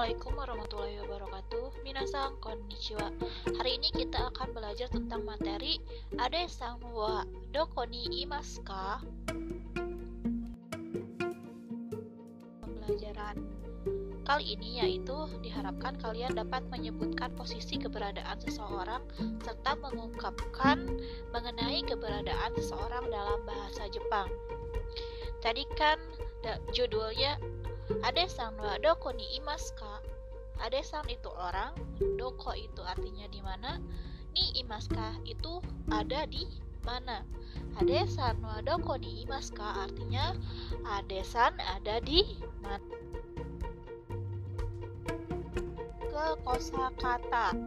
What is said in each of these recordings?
Assalamualaikum warahmatullahi wabarakatuh Minasang konnichiwa Hari ini kita akan belajar tentang materi Ade sang wa doko ni imasu ka? Pembelajaran kali ini yaitu diharapkan kalian dapat menyebutkan posisi keberadaan seseorang serta mengungkapkan mengenai keberadaan seseorang dalam bahasa Jepang. Tadi kan judulnya Adesan wa doko ni imasu ka? Adesan itu orang, doko itu artinya di mana, ni imaska itu ada di mana. Adesan wa doko ni imaska artinya adesan ada di mana. Ke kosakata.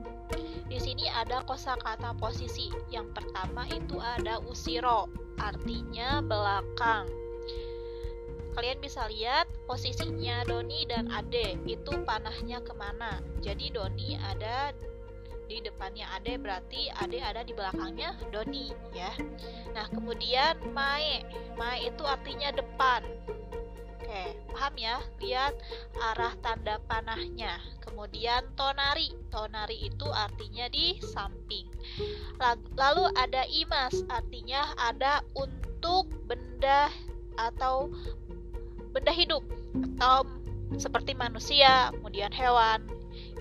Di sini ada kosakata posisi. Yang pertama itu ada usiro, artinya belakang kalian bisa lihat posisinya Doni dan Ade. Itu panahnya ke mana? Jadi Doni ada di depannya Ade berarti Ade ada di belakangnya Doni ya. Nah kemudian Mae. Mae itu artinya depan. Oke paham ya? Lihat arah tanda panahnya. Kemudian tonari. Tonari itu artinya di samping. Lalu ada imas artinya ada untuk benda atau benda hidup atau seperti manusia, kemudian hewan,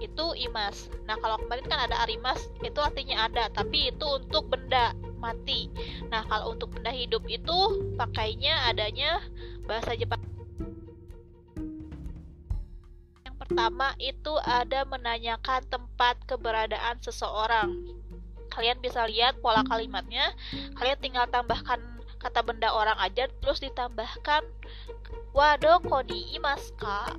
itu imas. Nah, kalau kemarin kan ada arimas, itu artinya ada, tapi itu untuk benda mati. Nah, kalau untuk benda hidup itu pakainya adanya bahasa Jepang. Yang pertama itu ada menanyakan tempat keberadaan seseorang. Kalian bisa lihat pola kalimatnya. Kalian tinggal tambahkan kata benda orang aja terus ditambahkan wadoko ni imaska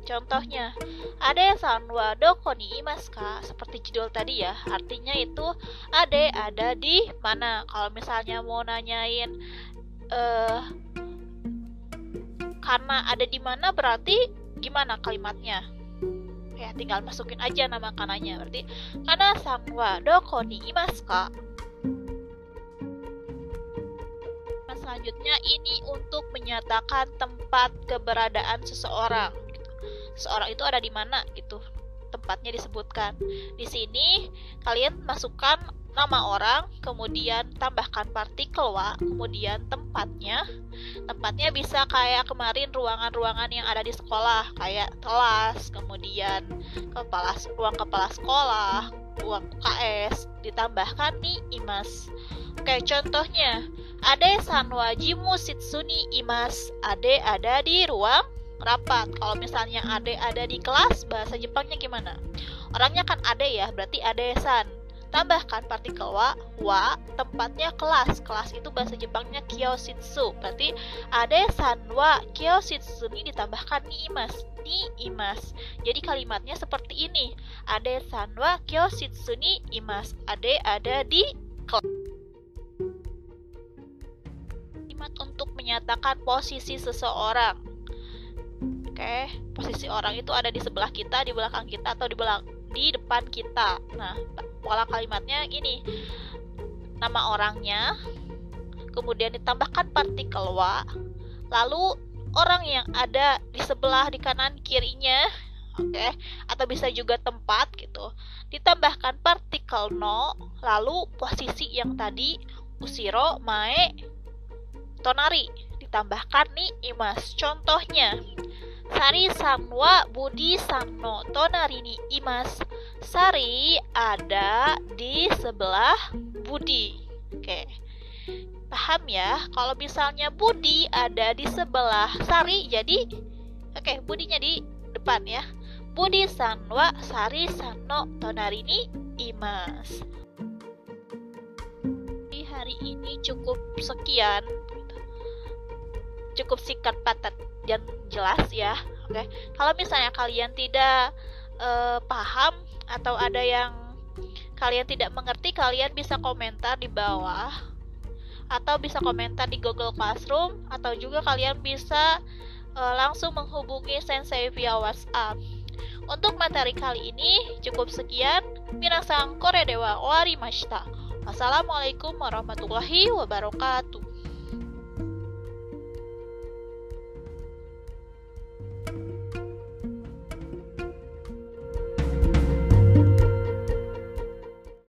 Contohnya, ade san wadoko ni imaska Seperti judul tadi ya, artinya itu ade ada di mana. Kalau misalnya mau nanyain uh, karena ada di mana berarti gimana kalimatnya? Ya, tinggal masukin aja nama kananya. Berarti karena san wadoko ni imaska selanjutnya ini untuk menyatakan tempat keberadaan seseorang. Seseorang itu ada di mana gitu. Tempatnya disebutkan. Di sini kalian masukkan nama orang, kemudian tambahkan partikel wa, kemudian tempatnya. Tempatnya bisa kayak kemarin ruangan-ruangan yang ada di sekolah, kayak kelas, kemudian kepala ruang kepala sekolah, ruang KS, ditambahkan nih imas. Oke, contohnya Ade sanwajimu sitsuni imas. Ade ada di ruang rapat. Kalau misalnya Ade ada di kelas, bahasa Jepangnya gimana? Orangnya kan Ade ya, berarti Ade san. Tambahkan partikel wa, wa tempatnya kelas. Kelas itu bahasa Jepangnya kyoshitsu. Berarti ade san wa kyoshitsu ini ditambahkan ni imas. Ni imas. Jadi kalimatnya seperti ini. Ade san wa kyoshitsu ni imas. Ade ada di kelas kalimat untuk menyatakan posisi seseorang. Oke, posisi orang itu ada di sebelah kita, di belakang kita, atau di belakang di depan kita. Nah, pola kalimatnya ini nama orangnya, kemudian ditambahkan partikel wa, lalu orang yang ada di sebelah di kanan kirinya, oke, okay, atau bisa juga tempat gitu. Ditambahkan partikel no, lalu posisi yang tadi usiro, mae, tonari ditambahkan nih imas. Contohnya Sari Samwa Budi Samno Tonari ni Imas. Sari ada di sebelah Budi. Oke. Paham ya? Kalau misalnya Budi ada di sebelah Sari Jadi Oke Budinya di depan ya. Budi Sanwa Sari Sanno Tonari ni Imas. Hari ini cukup sekian cukup singkat padat dan jelas ya oke okay? kalau misalnya kalian tidak uh, paham atau ada yang kalian tidak mengerti kalian bisa komentar di bawah atau bisa komentar di Google Classroom atau juga kalian bisa uh, langsung menghubungi sensei via WhatsApp untuk materi kali ini cukup sekian. Minasang kore dewa warimashita. Wassalamualaikum warahmatullahi wabarakatuh.